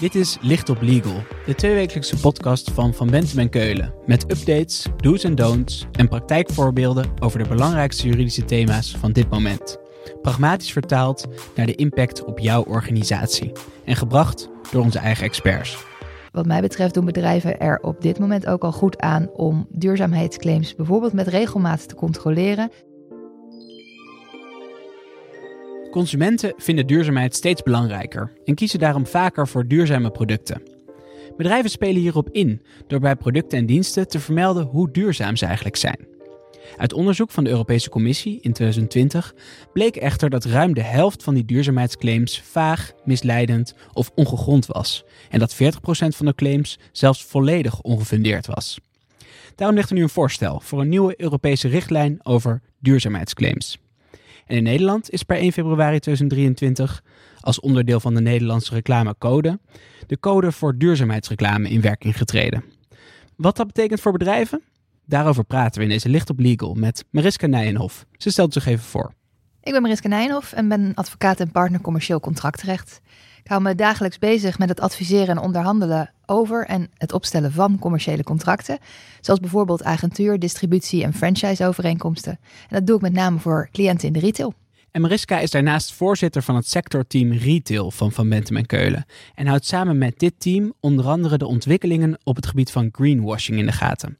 Dit is Licht op Legal, de tweewekelijkse podcast van Van Bentem en Keulen. Met updates, do's en don'ts en praktijkvoorbeelden over de belangrijkste juridische thema's van dit moment. Pragmatisch vertaald naar de impact op jouw organisatie. En gebracht door onze eigen experts. Wat mij betreft doen bedrijven er op dit moment ook al goed aan om duurzaamheidsclaims bijvoorbeeld met regelmaat te controleren. Consumenten vinden duurzaamheid steeds belangrijker en kiezen daarom vaker voor duurzame producten. Bedrijven spelen hierop in door bij producten en diensten te vermelden hoe duurzaam ze eigenlijk zijn. Uit onderzoek van de Europese Commissie in 2020 bleek echter dat ruim de helft van die duurzaamheidsclaims vaag, misleidend of ongegrond was en dat 40% van de claims zelfs volledig ongefundeerd was. Daarom ligt er nu een voorstel voor een nieuwe Europese richtlijn over duurzaamheidsclaims. En in Nederland is per 1 februari 2023 als onderdeel van de Nederlandse reclamecode de code voor duurzaamheidsreclame in werking getreden. Wat dat betekent voor bedrijven? Daarover praten we in deze Licht op Legal met Mariska Nijenhof. Ze stelt zich even voor. Ik ben Mariska Nijenhof en ben advocaat en partner commercieel contractrecht. Ik hou me dagelijks bezig met het adviseren en onderhandelen over en het opstellen van commerciële contracten. Zoals bijvoorbeeld agentuur, distributie en franchise-overeenkomsten. En dat doe ik met name voor cliënten in de retail. En Mariska is daarnaast voorzitter van het sectorteam Retail van Van Bentem en Keulen. En houdt samen met dit team onder andere de ontwikkelingen op het gebied van greenwashing in de gaten.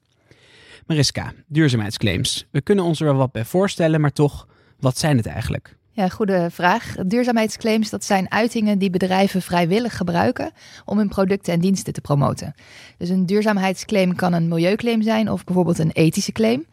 Mariska, duurzaamheidsclaims. We kunnen ons er wel wat bij voorstellen, maar toch, wat zijn het eigenlijk? Ja, goede vraag. Duurzaamheidsclaims, dat zijn uitingen die bedrijven vrijwillig gebruiken om hun producten en diensten te promoten. Dus een duurzaamheidsclaim kan een milieuclaim zijn of bijvoorbeeld een ethische claim.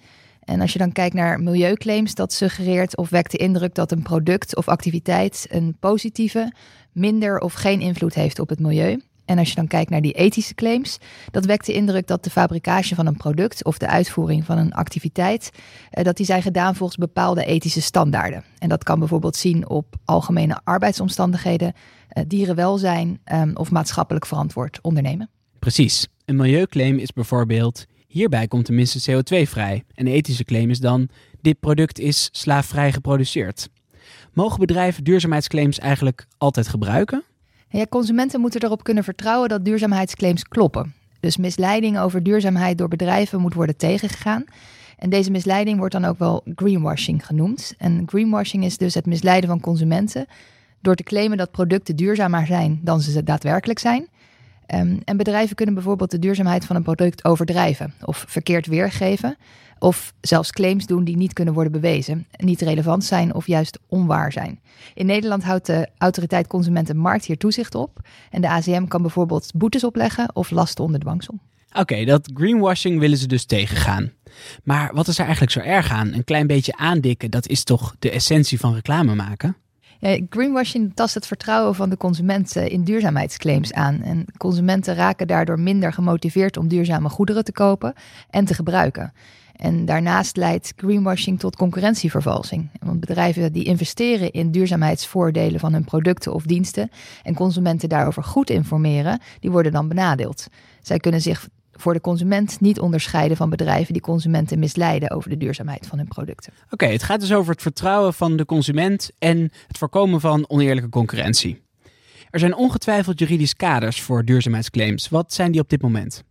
En als je dan kijkt naar milieuclaims, dat suggereert of wekt de indruk dat een product of activiteit een positieve, minder of geen invloed heeft op het milieu. En als je dan kijkt naar die ethische claims, dat wekt de indruk dat de fabricage van een product of de uitvoering van een activiteit, eh, dat die zijn gedaan volgens bepaalde ethische standaarden. En dat kan bijvoorbeeld zien op algemene arbeidsomstandigheden, eh, dierenwelzijn ehm, of maatschappelijk verantwoord ondernemen. Precies. Een milieuclaim is bijvoorbeeld hierbij komt tenminste CO2 vrij. Een ethische claim is dan dit product is slaafvrij geproduceerd. Mogen bedrijven duurzaamheidsclaims eigenlijk altijd gebruiken? Ja, consumenten moeten erop kunnen vertrouwen dat duurzaamheidsclaims kloppen. Dus misleiding over duurzaamheid door bedrijven moet worden tegengegaan. En deze misleiding wordt dan ook wel greenwashing genoemd. En greenwashing is dus het misleiden van consumenten door te claimen dat producten duurzamer zijn dan ze daadwerkelijk zijn. Um, en bedrijven kunnen bijvoorbeeld de duurzaamheid van een product overdrijven of verkeerd weergeven. Of zelfs claims doen die niet kunnen worden bewezen, niet relevant zijn of juist onwaar zijn. In Nederland houdt de Autoriteit Consumentenmarkt hier toezicht op. En de ACM kan bijvoorbeeld boetes opleggen of lasten onder dwangsom. Oké, dat greenwashing willen ze dus tegengaan. Maar wat is er eigenlijk zo erg aan? Een klein beetje aandikken, dat is toch de essentie van reclame maken? greenwashing tast het vertrouwen van de consumenten in duurzaamheidsclaims aan. En consumenten raken daardoor minder gemotiveerd om duurzame goederen te kopen en te gebruiken. En daarnaast leidt greenwashing tot concurrentievervalsing. Want bedrijven die investeren in duurzaamheidsvoordelen van hun producten of diensten en consumenten daarover goed informeren, die worden dan benadeeld. Zij kunnen zich voor de consument niet onderscheiden van bedrijven die consumenten misleiden over de duurzaamheid van hun producten. Oké, het gaat dus over het vertrouwen van de consument en het voorkomen van oneerlijke concurrentie. Er zijn ongetwijfeld juridisch kaders voor duurzaamheidsclaims. Wat zijn die op dit moment?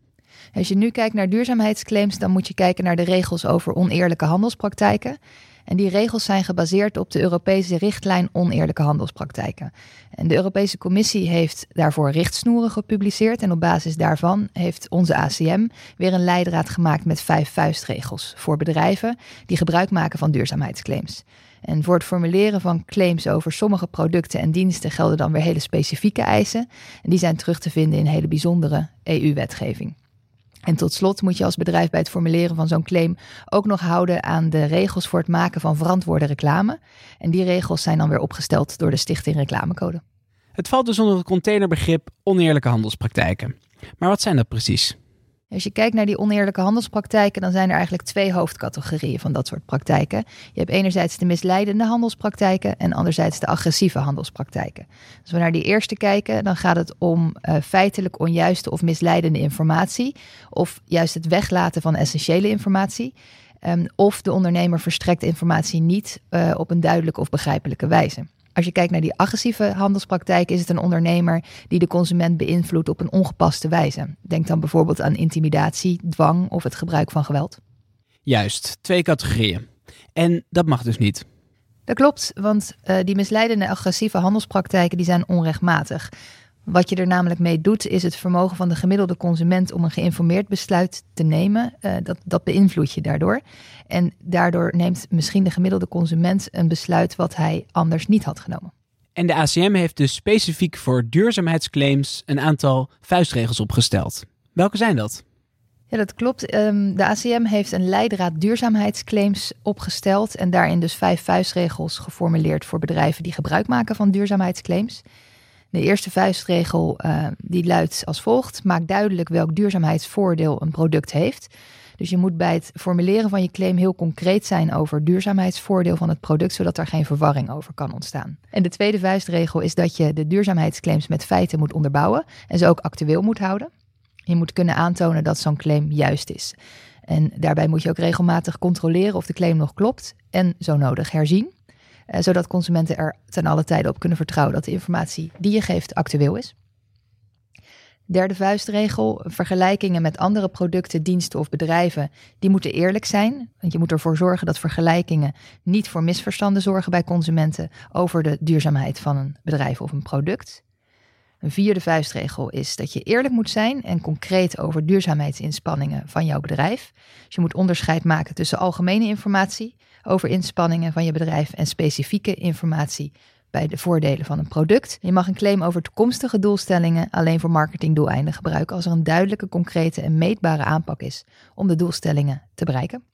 Als je nu kijkt naar duurzaamheidsclaims, dan moet je kijken naar de regels over oneerlijke handelspraktijken. En die regels zijn gebaseerd op de Europese richtlijn oneerlijke handelspraktijken. En de Europese Commissie heeft daarvoor richtsnoeren gepubliceerd. En op basis daarvan heeft onze ACM weer een leidraad gemaakt met vijf vuistregels voor bedrijven die gebruik maken van duurzaamheidsclaims. En voor het formuleren van claims over sommige producten en diensten gelden dan weer hele specifieke eisen. En die zijn terug te vinden in hele bijzondere EU-wetgeving. En tot slot moet je als bedrijf bij het formuleren van zo'n claim ook nog houden aan de regels voor het maken van verantwoorde reclame. En die regels zijn dan weer opgesteld door de Stichting Reclamecode. Het valt dus onder het containerbegrip oneerlijke handelspraktijken. Maar wat zijn dat precies? Als je kijkt naar die oneerlijke handelspraktijken, dan zijn er eigenlijk twee hoofdcategorieën van dat soort praktijken. Je hebt enerzijds de misleidende handelspraktijken en anderzijds de agressieve handelspraktijken. Als we naar die eerste kijken, dan gaat het om uh, feitelijk onjuiste of misleidende informatie, of juist het weglaten van essentiële informatie. Um, of de ondernemer verstrekt informatie niet uh, op een duidelijke of begrijpelijke wijze. Als je kijkt naar die agressieve handelspraktijk, is het een ondernemer die de consument beïnvloedt op een ongepaste wijze. Denk dan bijvoorbeeld aan intimidatie, dwang of het gebruik van geweld. Juist, twee categorieën. En dat mag dus niet. Dat klopt, want uh, die misleidende agressieve handelspraktijken die zijn onrechtmatig. Wat je er namelijk mee doet, is het vermogen van de gemiddelde consument om een geïnformeerd besluit te nemen. Uh, dat, dat beïnvloed je daardoor. En daardoor neemt misschien de gemiddelde consument een besluit wat hij anders niet had genomen. En de ACM heeft dus specifiek voor duurzaamheidsclaims een aantal vuistregels opgesteld. Welke zijn dat? Ja, dat klopt. Ehm, de ACM heeft een leidraad duurzaamheidsclaims opgesteld en daarin dus vijf vuistregels geformuleerd voor bedrijven die gebruik maken van duurzaamheidsclaims. De eerste vuistregel uh, die luidt als volgt: maak duidelijk welk duurzaamheidsvoordeel een product heeft. Dus je moet bij het formuleren van je claim heel concreet zijn over duurzaamheidsvoordeel van het product, zodat er geen verwarring over kan ontstaan. En de tweede vuistregel is dat je de duurzaamheidsclaims met feiten moet onderbouwen en ze ook actueel moet houden. Je moet kunnen aantonen dat zo'n claim juist is. En daarbij moet je ook regelmatig controleren of de claim nog klopt en zo nodig herzien. Eh, zodat consumenten er ten alle tijde op kunnen vertrouwen dat de informatie die je geeft actueel is. Derde vuistregel, vergelijkingen met andere producten, diensten of bedrijven, die moeten eerlijk zijn. Want je moet ervoor zorgen dat vergelijkingen niet voor misverstanden zorgen bij consumenten over de duurzaamheid van een bedrijf of een product. Een vierde vuistregel is dat je eerlijk moet zijn en concreet over duurzaamheidsinspanningen van jouw bedrijf. Dus je moet onderscheid maken tussen algemene informatie over inspanningen van je bedrijf en specifieke informatie bij de voordelen van een product. Je mag een claim over toekomstige doelstellingen alleen voor marketingdoeleinden gebruiken als er een duidelijke, concrete en meetbare aanpak is om de doelstellingen te bereiken.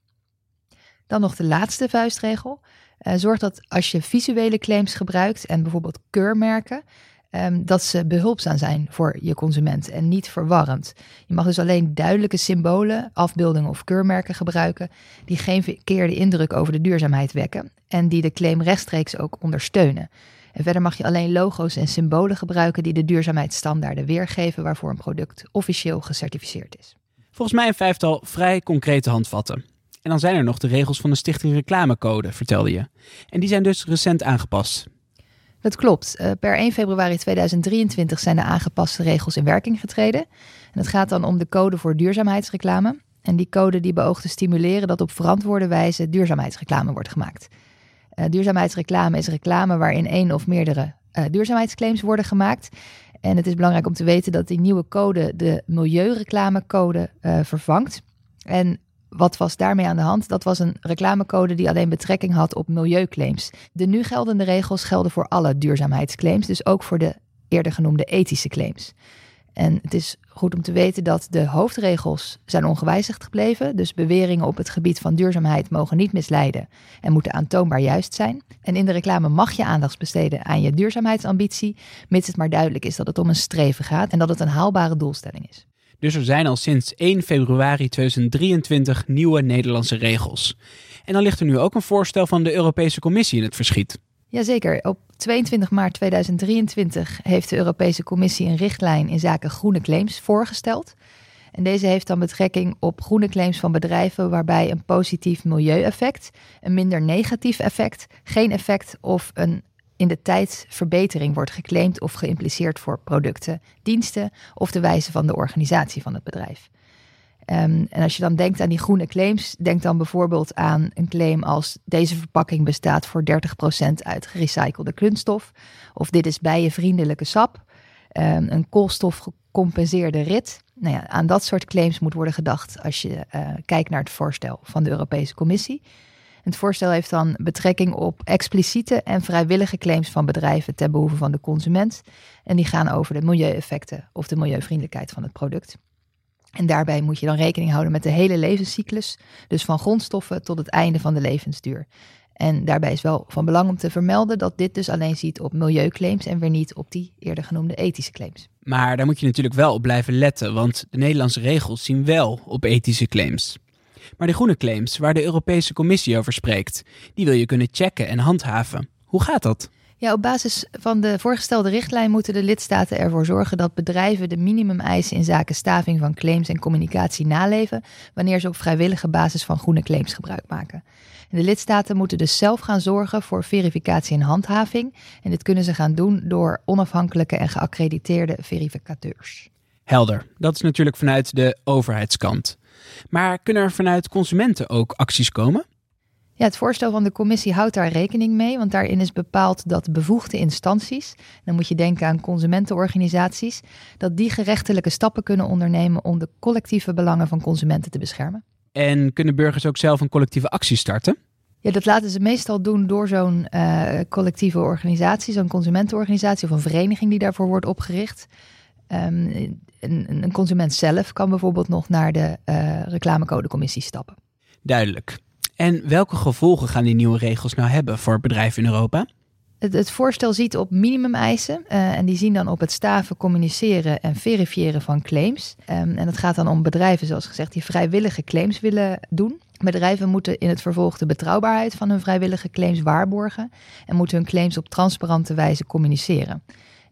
Dan nog de laatste vuistregel. Uh, zorg dat als je visuele claims gebruikt en bijvoorbeeld keurmerken, um, dat ze behulpzaam zijn voor je consument en niet verwarrend. Je mag dus alleen duidelijke symbolen, afbeeldingen of keurmerken gebruiken die geen verkeerde indruk over de duurzaamheid wekken en die de claim rechtstreeks ook ondersteunen. En verder mag je alleen logo's en symbolen gebruiken die de duurzaamheidsstandaarden weergeven waarvoor een product officieel gecertificeerd is. Volgens mij een vijftal vrij concrete handvatten. En dan zijn er nog de regels van de Stichting Reclamecode, vertelde je. En die zijn dus recent aangepast. Dat klopt. Uh, per 1 februari 2023 zijn de aangepaste regels in werking getreden. En het gaat dan om de code voor duurzaamheidsreclame. En die code die beoogt te stimuleren dat op verantwoorde wijze duurzaamheidsreclame wordt gemaakt. Uh, duurzaamheidsreclame is reclame waarin één of meerdere uh, duurzaamheidsclaims worden gemaakt. En het is belangrijk om te weten dat die nieuwe code de milieureclamecode vervangt. En wat was daarmee aan de hand? Dat was een reclamecode die alleen betrekking had op milieuclaims. De nu geldende regels gelden voor alle duurzaamheidsclaims, dus ook voor de eerder genoemde ethische claims. En het is goed om te weten dat de hoofdregels zijn ongewijzigd gebleven. Dus beweringen op het gebied van duurzaamheid mogen niet misleiden en moeten aantoonbaar juist zijn. En in de reclame mag je aandacht besteden aan je duurzaamheidsambitie, mits het maar duidelijk is dat het om een streven gaat en dat het een haalbare doelstelling is. Dus er zijn al sinds 1 februari 2023 nieuwe Nederlandse regels. En dan ligt er nu ook een voorstel van de Europese Commissie in het verschiet. Jazeker. Op 22 maart 2023 heeft de Europese Commissie een richtlijn in zaken groene claims voorgesteld. En deze heeft dan betrekking op groene claims van bedrijven waarbij een positief milieueffect, een minder negatief effect, geen effect of een in de tijd verbetering wordt geclaimd of geïmpliceerd voor producten, diensten of de wijze van de organisatie van het bedrijf. Um, en als je dan denkt aan die groene claims, denk dan bijvoorbeeld aan een claim als deze verpakking bestaat voor 30% uit gerecyclede kunststof, of dit is bijenvriendelijke sap, um, een koolstofgecompenseerde rit. Nou ja, aan dat soort claims moet worden gedacht als je uh, kijkt naar het voorstel van de Europese Commissie. Het voorstel heeft dan betrekking op expliciete en vrijwillige claims van bedrijven ten behoeve van de consument. En die gaan over de milieueffecten of de milieuvriendelijkheid van het product. En daarbij moet je dan rekening houden met de hele levenscyclus, dus van grondstoffen tot het einde van de levensduur. En daarbij is wel van belang om te vermelden dat dit dus alleen ziet op milieuclaims en weer niet op die eerder genoemde ethische claims. Maar daar moet je natuurlijk wel op blijven letten, want de Nederlandse regels zien wel op ethische claims. Maar de groene claims, waar de Europese Commissie over spreekt, die wil je kunnen checken en handhaven. Hoe gaat dat? Ja, op basis van de voorgestelde richtlijn moeten de lidstaten ervoor zorgen dat bedrijven de minimumeisen in zaken staving van claims en communicatie naleven wanneer ze op vrijwillige basis van groene claims gebruik maken. de lidstaten moeten dus zelf gaan zorgen voor verificatie en handhaving. En dit kunnen ze gaan doen door onafhankelijke en geaccrediteerde verificateurs. Helder, dat is natuurlijk vanuit de overheidskant. Maar kunnen er vanuit consumenten ook acties komen? Ja, het voorstel van de commissie houdt daar rekening mee, want daarin is bepaald dat bevoegde instanties, dan moet je denken aan consumentenorganisaties, dat die gerechtelijke stappen kunnen ondernemen om de collectieve belangen van consumenten te beschermen. En kunnen burgers ook zelf een collectieve actie starten? Ja, dat laten ze meestal doen door zo'n uh, collectieve organisatie, zo'n consumentenorganisatie of een vereniging die daarvoor wordt opgericht. Um, een, een, consument zelf kan bijvoorbeeld nog naar de uh, reclamecodecommissie stappen. Duidelijk. En welke gevolgen gaan die nieuwe regels nou hebben voor bedrijven in Europa? Het, het voorstel ziet op minimumeisen uh, en die zien dan op het staven, communiceren en verifiëren van claims. Um, en het gaat dan om bedrijven, zoals gezegd, die vrijwillige claims willen doen. Bedrijven moeten in het vervolg de betrouwbaarheid van hun vrijwillige claims waarborgen en moeten hun claims op transparante wijze communiceren.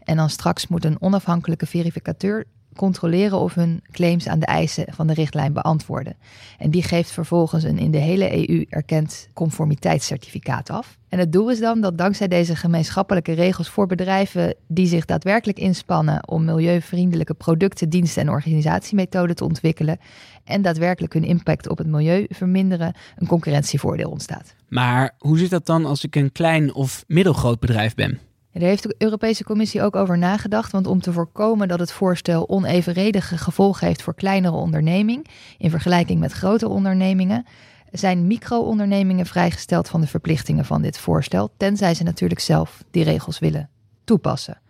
En dan straks moet een onafhankelijke verificateur controleren of hun claims aan de eisen van de richtlijn beantwoorden. En die geeft vervolgens een in de hele EU erkend conformiteitscertificaat af. En het doel is dan dat dankzij deze gemeenschappelijke regels voor bedrijven die zich daadwerkelijk inspannen om milieuvriendelijke producten, diensten en organisatiemethoden te ontwikkelen en daadwerkelijk hun impact op het milieu verminderen, een concurrentievoordeel ontstaat. Maar hoe zit dat dan als ik een klein of middelgroot bedrijf ben? Daar heeft de Europese Commissie ook over nagedacht. Want om te voorkomen dat het voorstel onevenredige gevolgen heeft voor kleinere ondernemingen in vergelijking met grotere ondernemingen, zijn micro-ondernemingen vrijgesteld van de verplichtingen van dit voorstel, tenzij ze natuurlijk zelf die regels willen toepassen.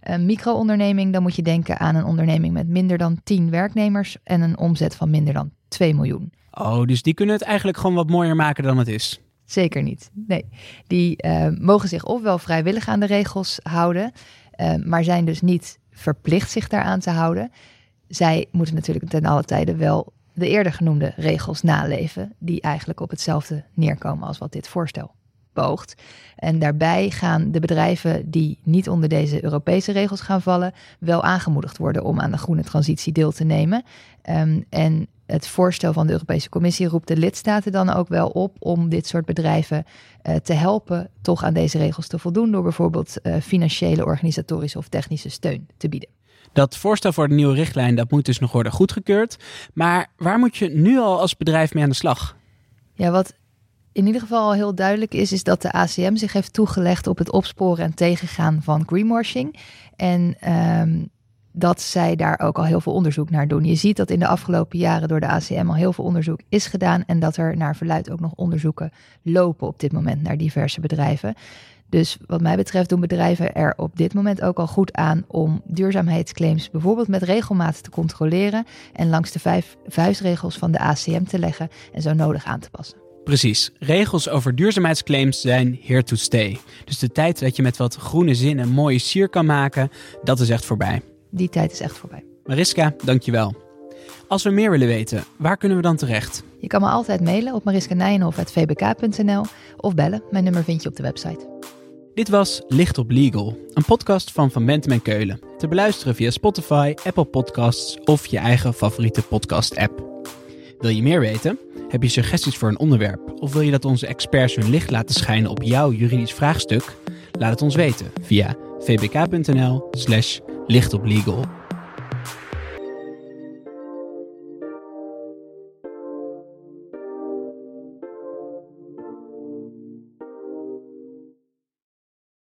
Een micro-onderneming, dan moet je denken aan een onderneming met minder dan 10 werknemers en een omzet van minder dan 2 miljoen. Oh, dus die kunnen het eigenlijk gewoon wat mooier maken dan het is. Zeker niet. Nee, die uh, mogen zich ofwel vrijwillig aan de regels houden, uh, maar zijn dus niet verplicht zich daaraan te houden. Zij moeten natuurlijk ten alle tijde wel de eerder genoemde regels naleven, die eigenlijk op hetzelfde neerkomen als wat dit voorstel boogt. En daarbij gaan de bedrijven die niet onder deze Europese regels gaan vallen, wel aangemoedigd worden om aan de groene transitie deel te nemen. Um, en het voorstel van de Europese Commissie roept de lidstaten dan ook wel op om dit soort bedrijven uh, te helpen toch aan deze regels te voldoen door bijvoorbeeld uh, financiële, organisatorische of technische steun te bieden. Dat voorstel voor de nieuwe richtlijn dat moet dus nog worden goedgekeurd. Maar waar moet je nu al als bedrijf mee aan de slag? Ja, wat in ieder geval al heel duidelijk is, is dat de ACM zich heeft toegelegd op het opsporen en tegengaan van greenwashing. En um, dat zij daar ook al heel veel onderzoek naar doen. Je ziet dat in de afgelopen jaren door de ACM al heel veel onderzoek is gedaan en dat er naar verluid ook nog onderzoeken lopen op dit moment naar diverse bedrijven. Dus wat mij betreft doen bedrijven er op dit moment ook al goed aan om duurzaamheidsclaims bijvoorbeeld met regelmaat te controleren en langs de vijf vuistregels van de ACM te leggen en zo nodig aan te passen. Precies. Regels over duurzaamheidsclaims zijn here to stay. Dus de tijd dat je met wat groene zin een mooie sier kan maken, dat is echt voorbij die tijd is echt voorbij. Mariska, dankjewel. Als we meer willen weten, waar kunnen we dan terecht? Je kan me altijd mailen op mariskanijenhof.vbk.nl of bellen. Mijn nummer vind je op de website. Dit was Licht op Legal, een podcast van Van Bentem en Keulen. Te beluisteren via Spotify, Apple Podcasts of je eigen favoriete podcast-app. Wil je meer weten? Heb je suggesties voor een onderwerp? Of wil je dat onze experts hun licht laten schijnen op jouw juridisch vraagstuk? Laat het ons weten via vbk.nl slash licht op legal.